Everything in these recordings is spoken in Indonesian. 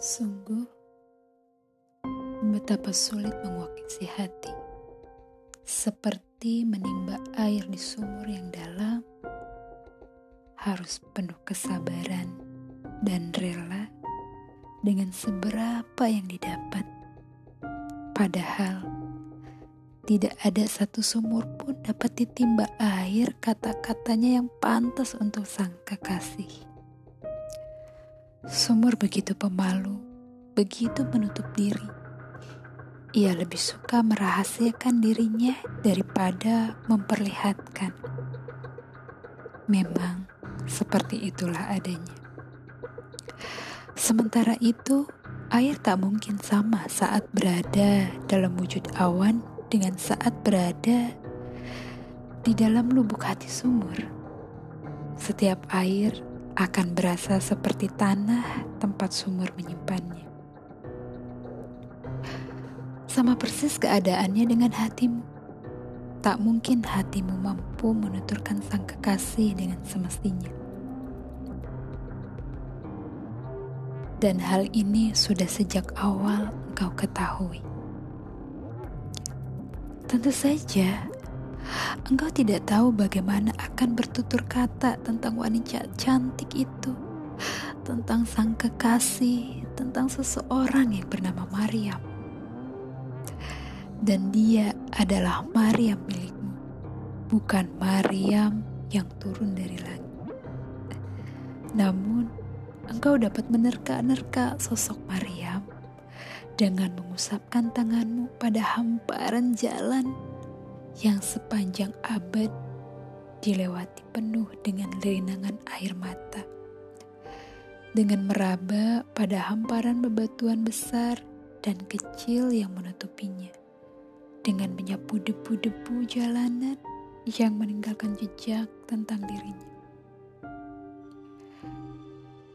Sungguh, betapa sulit menguak isi hati. Seperti menimba air di sumur yang dalam, harus penuh kesabaran dan rela dengan seberapa yang didapat. Padahal, tidak ada satu sumur pun dapat ditimba air kata-katanya yang pantas untuk sang kekasih. Sumur begitu pemalu, begitu menutup diri. Ia lebih suka merahasiakan dirinya daripada memperlihatkan. Memang seperti itulah adanya. Sementara itu, air tak mungkin sama saat berada dalam wujud awan dengan saat berada di dalam lubuk hati sumur. Setiap air akan berasa seperti tanah tempat sumur menyimpannya. Sama persis keadaannya dengan hatimu. Tak mungkin hatimu mampu menuturkan sang kekasih dengan semestinya. Dan hal ini sudah sejak awal engkau ketahui. Tentu saja, engkau tidak tahu bagaimana akan bertutur kata tentang wanita cantik itu, tentang sang kekasih, tentang seseorang yang bernama Maryam. Dan dia adalah Maryam milikmu, bukan Maryam yang turun dari langit. Namun, engkau dapat menerka-nerka sosok Maryam dengan mengusapkan tanganmu pada hamparan jalan yang sepanjang abad dilewati penuh dengan linangan air mata. Dengan meraba pada hamparan bebatuan besar dan kecil yang menutupinya. Dengan menyapu debu-debu jalanan yang meninggalkan jejak tentang dirinya.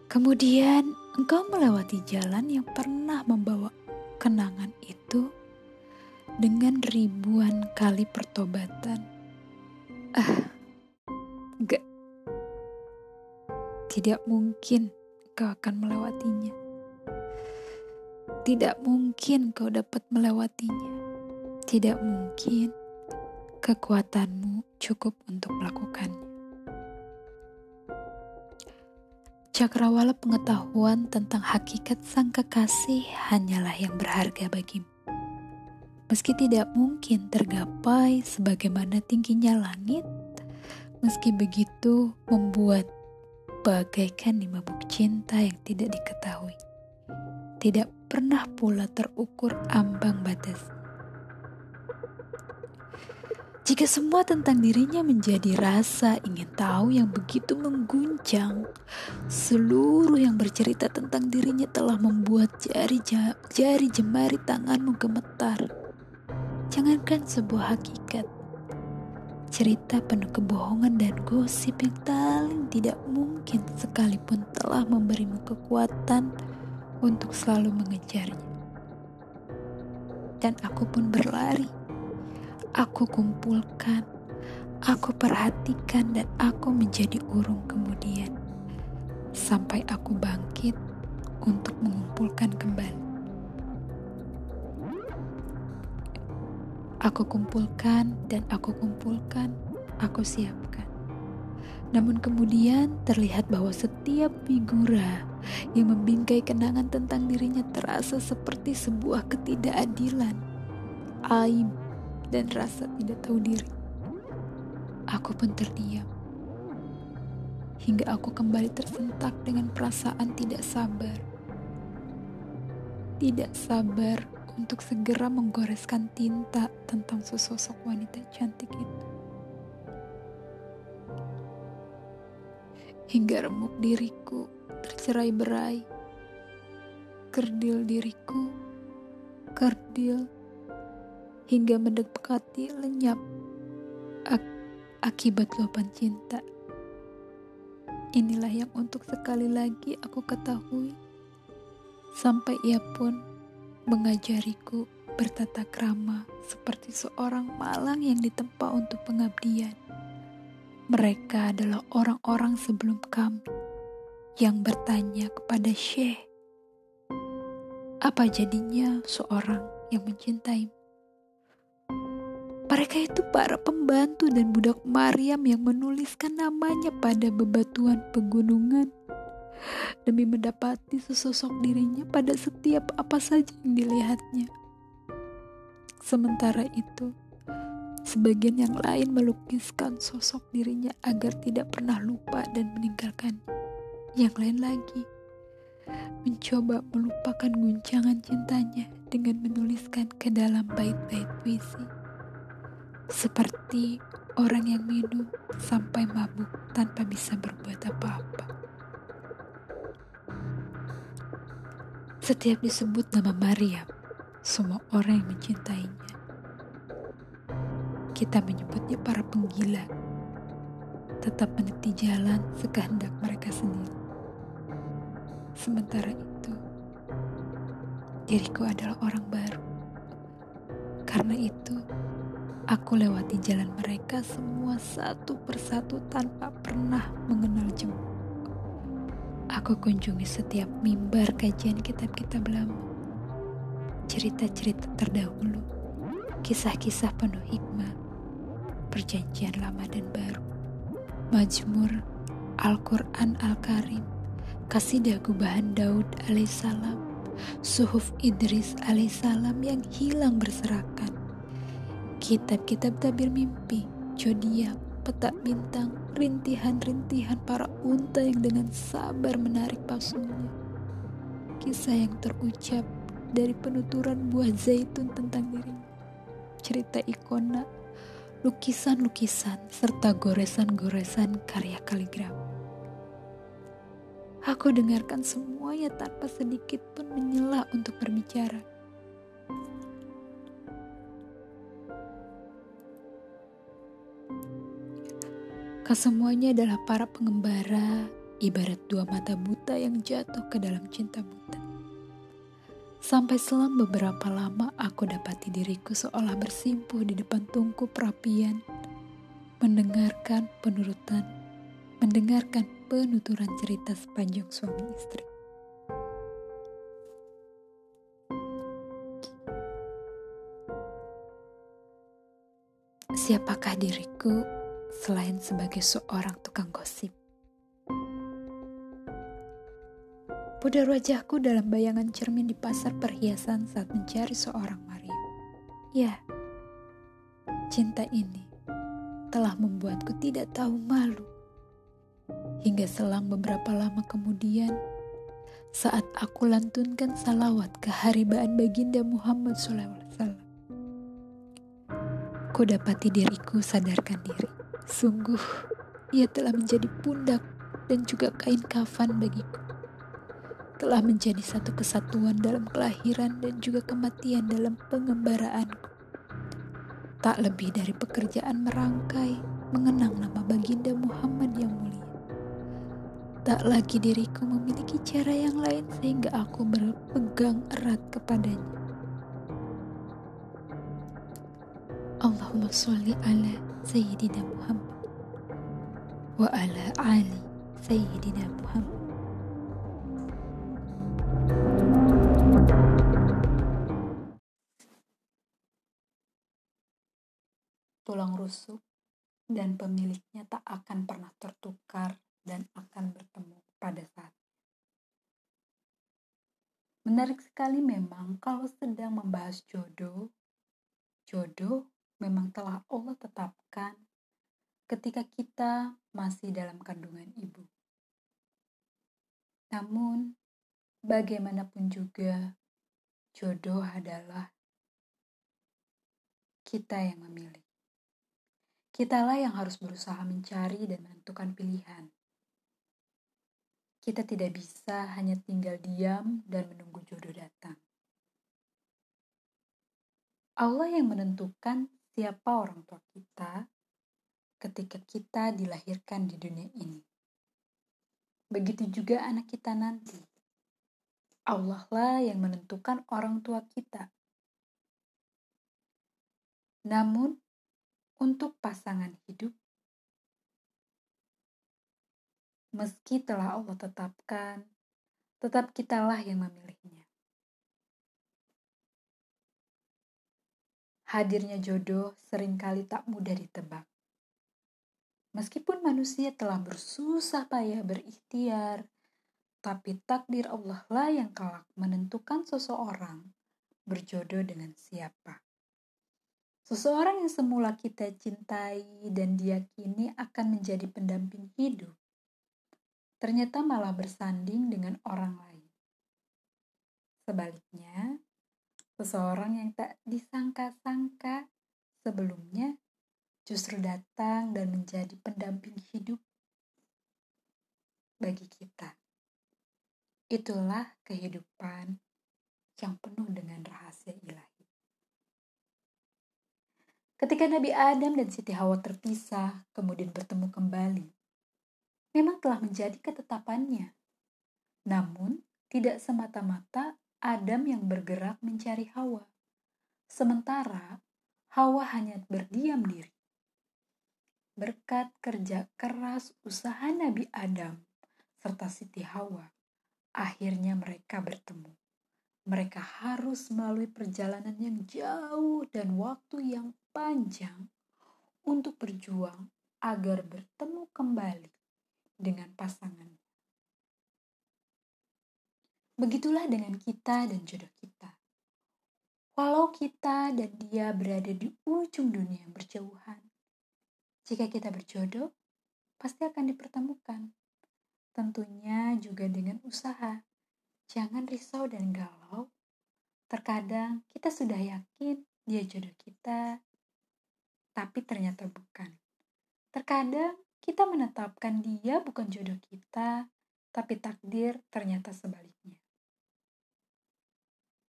Kemudian engkau melewati jalan yang pernah membawa kenangan itu dengan ribuan kali pertobatan. Ah, gak. Tidak mungkin kau akan melewatinya. Tidak mungkin kau dapat melewatinya. Tidak mungkin kekuatanmu cukup untuk melakukannya. Cakrawala pengetahuan tentang hakikat sang kekasih hanyalah yang berharga bagimu. Meski tidak mungkin tergapai sebagaimana tingginya langit, meski begitu membuat bagaikan di mabuk cinta yang tidak diketahui. Tidak pernah pula terukur ambang batas. Jika semua tentang dirinya menjadi rasa ingin tahu yang begitu mengguncang, seluruh yang bercerita tentang dirinya telah membuat jari jari jemari tanganmu gemetar. Jangankan sebuah hakikat, cerita penuh kebohongan dan gosip yang paling tidak mungkin sekalipun telah memberimu kekuatan untuk selalu mengejarnya. Dan aku pun berlari aku kumpulkan, aku perhatikan, dan aku menjadi urung kemudian, sampai aku bangkit untuk mengumpulkan kembali. Aku kumpulkan dan aku kumpulkan, aku siapkan. Namun kemudian terlihat bahwa setiap figura yang membingkai kenangan tentang dirinya terasa seperti sebuah ketidakadilan, aib, dan rasa tidak tahu diri. Aku pun terdiam. Hingga aku kembali tersentak dengan perasaan tidak sabar. Tidak sabar untuk segera menggoreskan tinta tentang sesosok wanita cantik itu. Hingga remuk diriku tercerai berai. Kerdil diriku, kerdil hingga mendekati lenyap ak akibat luapan cinta. Inilah yang untuk sekali lagi aku ketahui, sampai ia pun mengajariku bertata krama seperti seorang malang yang ditempa untuk pengabdian. Mereka adalah orang-orang sebelum kami yang bertanya kepada Syekh, Apa jadinya seorang yang mencintai? Mereka itu para pembantu dan budak Maryam yang menuliskan namanya pada bebatuan pegunungan demi mendapati sesosok dirinya pada setiap apa saja yang dilihatnya. Sementara itu, sebagian yang lain melukiskan sosok dirinya agar tidak pernah lupa dan meninggalkan. Yang lain lagi mencoba melupakan guncangan cintanya dengan menuliskan ke dalam bait-bait puisi. Seperti orang yang minum sampai mabuk tanpa bisa berbuat apa-apa. Setiap disebut nama Maryam, semua orang yang mencintainya. Kita menyebutnya para penggila, tetap meniti jalan sekehendak mereka sendiri. Sementara itu, diriku adalah orang baru. Karena itu, Aku lewati jalan mereka semua satu persatu tanpa pernah mengenal jemu. Aku kunjungi setiap mimbar kajian kitab-kitab lama. Cerita-cerita terdahulu, kisah-kisah penuh hikmah, perjanjian lama dan baru, Majmur, Al-Quran Al-Karim, Kasidah Gubahan Daud alaihissalam, Suhuf Idris alaihissalam yang hilang berserakan, Kitab-kitab tabir mimpi, zodiak, petak bintang, rintihan-rintihan para unta yang dengan sabar menarik pasungnya. Kisah yang terucap dari penuturan buah zaitun tentang dirinya. Cerita ikona, lukisan-lukisan, serta goresan-goresan karya kaligrafi. Aku dengarkan semuanya tanpa sedikit pun menyela untuk berbicara. Kesemuanya adalah para pengembara, ibarat dua mata buta yang jatuh ke dalam cinta buta. Sampai selang beberapa lama aku dapati diriku seolah bersimpuh di depan tungku perapian, mendengarkan penurutan, mendengarkan penuturan cerita sepanjang suami istri. Siapakah diriku selain sebagai seorang tukang gosip. Pudar wajahku dalam bayangan cermin di pasar perhiasan saat mencari seorang Maria. Ya, cinta ini telah membuatku tidak tahu malu. Hingga selang beberapa lama kemudian, saat aku lantunkan salawat keharibaan baginda Muhammad SAW, ku dapati diriku sadarkan diri. Sungguh, ia telah menjadi pundak dan juga kain kafan bagiku. Telah menjadi satu kesatuan dalam kelahiran dan juga kematian dalam pengembaraanku. Tak lebih dari pekerjaan merangkai, mengenang nama baginda Muhammad yang mulia. Tak lagi diriku memiliki cara yang lain sehingga aku berpegang erat kepadanya. Allahumma sholli ala Sayyidina Muhammad wa ala ali Sayyidina Muhammad. Tulang rusuk dan pemiliknya tak akan pernah tertukar dan akan bertemu pada saat Menarik sekali memang kalau sedang membahas jodoh, jodoh memang telah Allah tetapkan ketika kita masih dalam kandungan ibu. Namun, bagaimanapun juga, jodoh adalah kita yang memilih. Kitalah yang harus berusaha mencari dan menentukan pilihan. Kita tidak bisa hanya tinggal diam dan menunggu jodoh datang. Allah yang menentukan siapa orang tua kita ketika kita dilahirkan di dunia ini. Begitu juga anak kita nanti. Allah lah yang menentukan orang tua kita. Namun, untuk pasangan hidup, meski telah Allah tetapkan, tetap kitalah yang memilihnya. Hadirnya jodoh sering kali tak mudah ditebak. Meskipun manusia telah bersusah payah berikhtiar, tapi takdir Allah lah yang kelak menentukan seseorang berjodoh dengan siapa. Seseorang yang semula kita cintai dan diyakini akan menjadi pendamping hidup, ternyata malah bersanding dengan orang lain. Sebaliknya, seseorang yang tak disangka-sangka sebelumnya justru datang dan menjadi pendamping hidup bagi kita. Itulah kehidupan yang penuh dengan rahasia ilahi. Ketika Nabi Adam dan Siti Hawa terpisah, kemudian bertemu kembali, memang telah menjadi ketetapannya. Namun, tidak semata-mata Adam yang bergerak mencari Hawa. Sementara Hawa hanya berdiam diri. Berkat kerja keras usaha Nabi Adam serta Siti Hawa, akhirnya mereka bertemu. Mereka harus melalui perjalanan yang jauh dan waktu yang panjang untuk berjuang agar bertemu kembali dengan pasangan. Begitulah dengan kita dan jodoh kita. Walau kita dan dia berada di ujung dunia yang berjauhan, jika kita berjodoh, pasti akan dipertemukan. Tentunya juga dengan usaha. Jangan risau dan galau. Terkadang kita sudah yakin dia jodoh kita, tapi ternyata bukan. Terkadang kita menetapkan dia bukan jodoh kita, tapi takdir ternyata sebaliknya.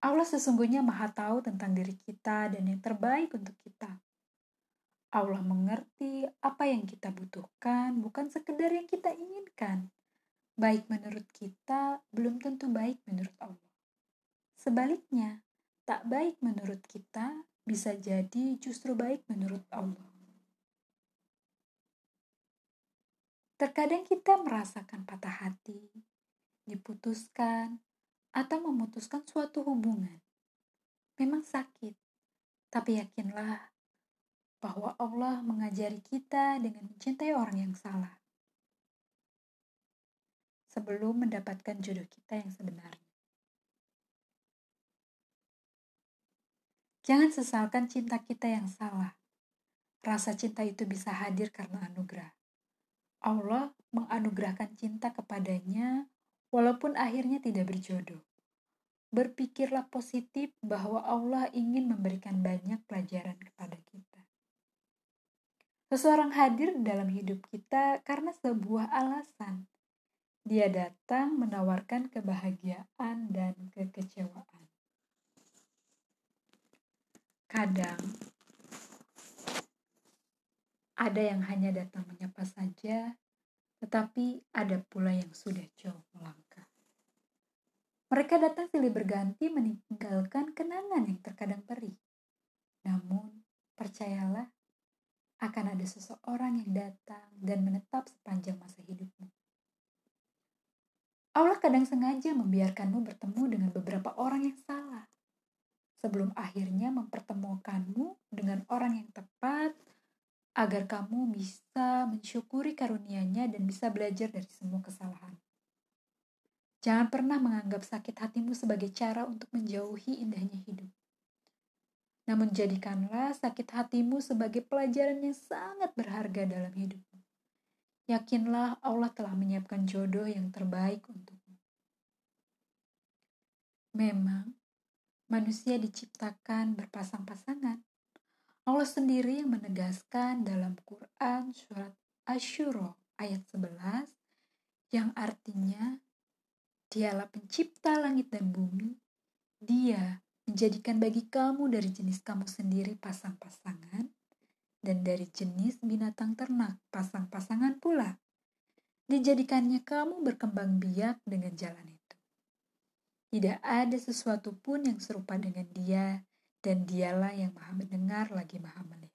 Allah sesungguhnya maha tahu tentang diri kita dan yang terbaik untuk kita. Allah mengerti apa yang kita butuhkan, bukan sekedar yang kita inginkan. Baik menurut kita, belum tentu baik menurut Allah. Sebaliknya, tak baik menurut kita bisa jadi justru baik menurut Allah. Terkadang kita merasakan patah hati, diputuskan, atau memutuskan suatu hubungan. Memang sakit, tapi yakinlah bahwa Allah mengajari kita dengan mencintai orang yang salah sebelum mendapatkan jodoh kita yang sebenarnya. Jangan sesalkan cinta kita yang salah. Rasa cinta itu bisa hadir karena anugerah. Allah menganugerahkan cinta kepadanya walaupun akhirnya tidak berjodoh. Berpikirlah positif bahwa Allah ingin memberikan banyak pelajaran kepada kita. Seseorang hadir dalam hidup kita karena sebuah alasan. Dia datang menawarkan kebahagiaan dan kekecewaan. Kadang ada yang hanya datang menyapa saja, tetapi ada pula yang sudah jauh melangkah. Mereka datang silih berganti meninggalkan kenangan yang terkadang perih. Namun, percayalah, akan ada seseorang yang datang dan menetap sepanjang masa hidupmu. Allah kadang sengaja membiarkanmu bertemu dengan beberapa orang yang salah, sebelum akhirnya mempertemukanmu dengan orang yang tepat, agar kamu bisa mensyukuri karunia-Nya dan bisa belajar dari semua kesalahan. Jangan pernah menganggap sakit hatimu sebagai cara untuk menjauhi indahnya hidup. Namun jadikanlah sakit hatimu sebagai pelajaran yang sangat berharga dalam hidupmu. Yakinlah Allah telah menyiapkan jodoh yang terbaik untukmu. Memang, manusia diciptakan berpasang-pasangan. Allah sendiri yang menegaskan dalam Quran surat Asyuro ayat 11 yang artinya Dialah pencipta langit dan bumi. Dia menjadikan bagi kamu dari jenis kamu sendiri pasang-pasangan, dan dari jenis binatang ternak pasang-pasangan pula. Dijadikannya kamu berkembang biak dengan jalan itu. Tidak ada sesuatu pun yang serupa dengan dia, dan dialah yang maha mendengar lagi maha melihat.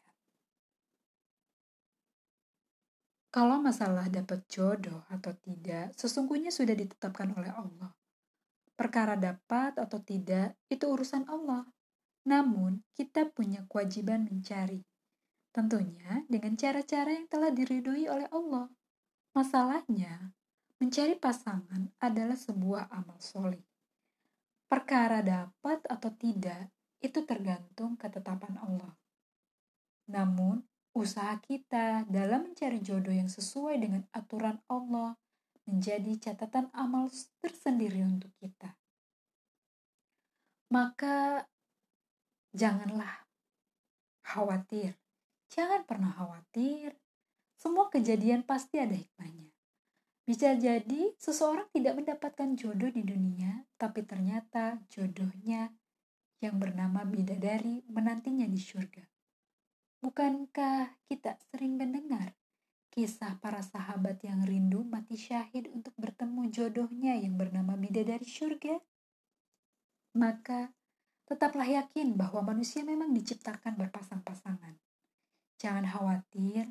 Kalau masalah dapat jodoh atau tidak, sesungguhnya sudah ditetapkan oleh Allah. Perkara dapat atau tidak, itu urusan Allah. Namun, kita punya kewajiban mencari. Tentunya dengan cara-cara yang telah diridhoi oleh Allah. Masalahnya, mencari pasangan adalah sebuah amal soleh. Perkara dapat atau tidak, itu tergantung ketetapan Allah. Namun, usaha kita dalam mencari jodoh yang sesuai dengan aturan Allah menjadi catatan amal tersendiri untuk kita. Maka janganlah khawatir. Jangan pernah khawatir. Semua kejadian pasti ada hikmahnya. Bisa jadi seseorang tidak mendapatkan jodoh di dunia, tapi ternyata jodohnya yang bernama bidadari menantinya di surga. Bukankah kita sering mendengar kisah para sahabat yang rindu mati syahid untuk bertemu jodohnya yang bernama bidadari surga? Maka tetaplah yakin bahwa manusia memang diciptakan berpasang-pasangan. Jangan khawatir,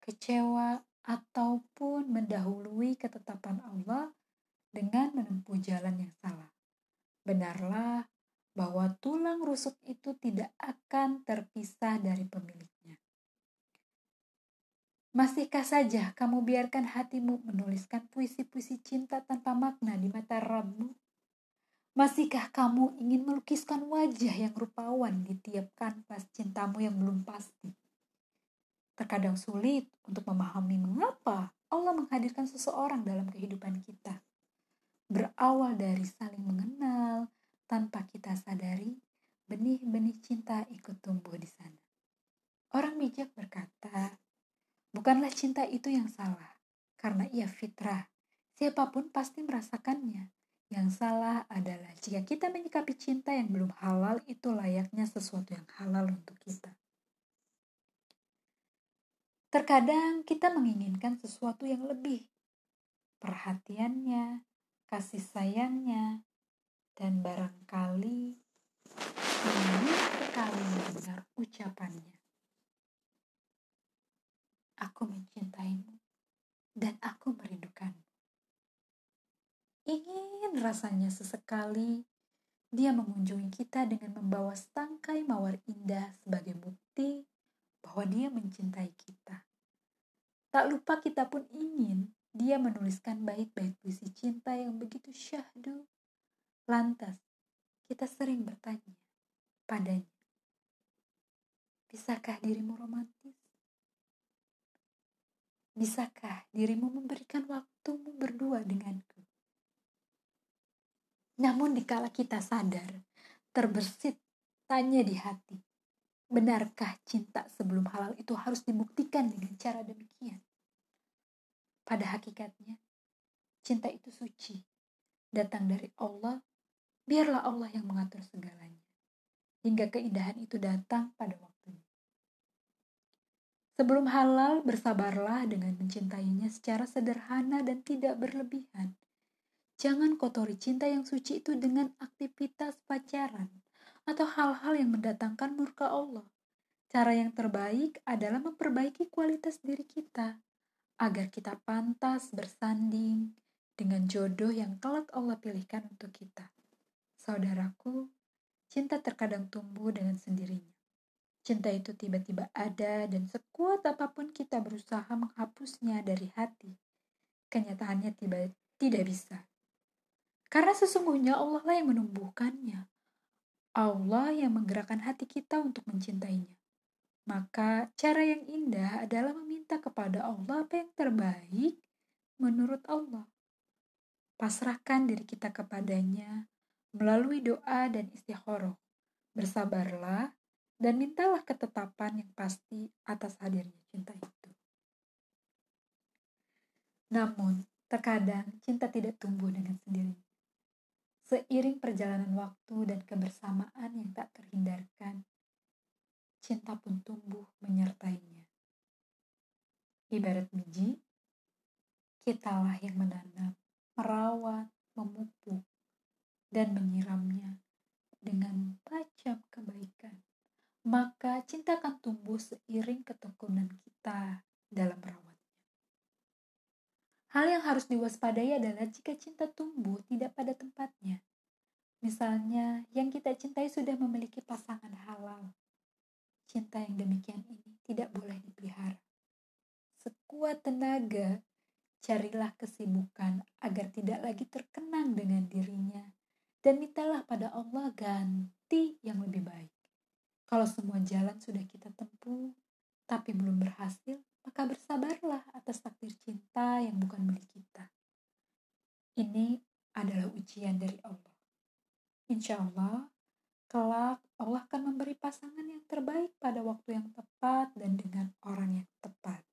kecewa, ataupun mendahului ketetapan Allah dengan menempuh jalan yang salah. Benarlah bahwa tulang rusuk itu tidak akan terpisah dari pemiliknya. Masihkah saja kamu biarkan hatimu menuliskan puisi-puisi cinta tanpa makna di mata Rabbu? Masihkah kamu ingin melukiskan wajah yang rupawan di tiap kanvas cintamu yang belum pasti? Terkadang sulit untuk memahami mengapa Allah menghadirkan seseorang dalam kehidupan kita. Berawal dari saling mengenal, tanpa kita sadari, benih-benih cinta ikut tumbuh di sana. Orang bijak berkata, Bukanlah cinta itu yang salah, karena ia fitrah. Siapa pun pasti merasakannya. Yang salah adalah jika kita menyikapi cinta yang belum halal itu layaknya sesuatu yang halal untuk kita. Terkadang kita menginginkan sesuatu yang lebih. Perhatiannya, kasih sayangnya, dan barangkali ingin sekali mendengar ucapannya. Aku mencintaimu dan aku merindukanmu. Ingin rasanya sesekali dia mengunjungi kita dengan membawa setangkai mawar indah sebagai bukti bahwa dia mencintai kita. Tak lupa kita pun ingin dia menuliskan bait-bait puisi cinta yang begitu syahdu. Lantas, kita sering bertanya padanya, Bisakah dirimu romantis? Bisakah dirimu memberikan waktumu berdua denganku? Namun dikala kita sadar, terbersit tanya di hati, benarkah cinta sebelum halal itu harus dibuktikan dengan cara demikian? Pada hakikatnya, cinta itu suci, datang dari Allah, biarlah Allah yang mengatur segalanya, hingga keindahan itu datang pada waktunya. Sebelum halal, bersabarlah dengan mencintainya secara sederhana dan tidak berlebihan. Jangan kotori cinta yang suci itu dengan aktivitas pacaran atau hal-hal yang mendatangkan murka Allah. Cara yang terbaik adalah memperbaiki kualitas diri kita agar kita pantas bersanding dengan jodoh yang kelak Allah pilihkan untuk kita. Saudaraku, cinta terkadang tumbuh dengan sendirinya. Cinta itu tiba-tiba ada dan sekuat apa pun kita berusaha menghapusnya dari hati. Kenyataannya tiba tidak bisa. Karena sesungguhnya Allah lah yang menumbuhkannya. Allah yang menggerakkan hati kita untuk mencintainya. Maka cara yang indah adalah meminta kepada Allah apa yang terbaik menurut Allah. Pasrahkan diri kita kepadanya melalui doa dan istikharah. Bersabarlah dan mintalah ketetapan yang pasti atas hadirnya cinta itu. Namun, terkadang cinta tidak tumbuh dengan sendirinya. Seiring perjalanan waktu dan kebersamaan yang tak terhindarkan, cinta pun tumbuh menyertainya. Ibarat biji, kitalah yang menanam, merawat, memupuk, dan menyiramnya dengan macam kebaikan maka cinta akan tumbuh seiring ketekunan kita dalam merawatnya. Hal yang harus diwaspadai adalah jika cinta tumbuh tidak pada tempatnya. Misalnya, yang kita cintai sudah memiliki pasangan halal. Cinta yang demikian ini tidak boleh dipelihara. Sekuat tenaga, carilah kesibukan agar tidak lagi terkenang dengan dirinya. Dan mintalah pada Allah ganti yang lebih baik. Kalau semua jalan sudah kita tempuh, tapi belum berhasil, maka bersabarlah atas takdir cinta yang bukan milik kita. Ini adalah ujian dari Allah. Insya Allah, kelak Allah akan memberi pasangan yang terbaik pada waktu yang tepat dan dengan orang yang tepat.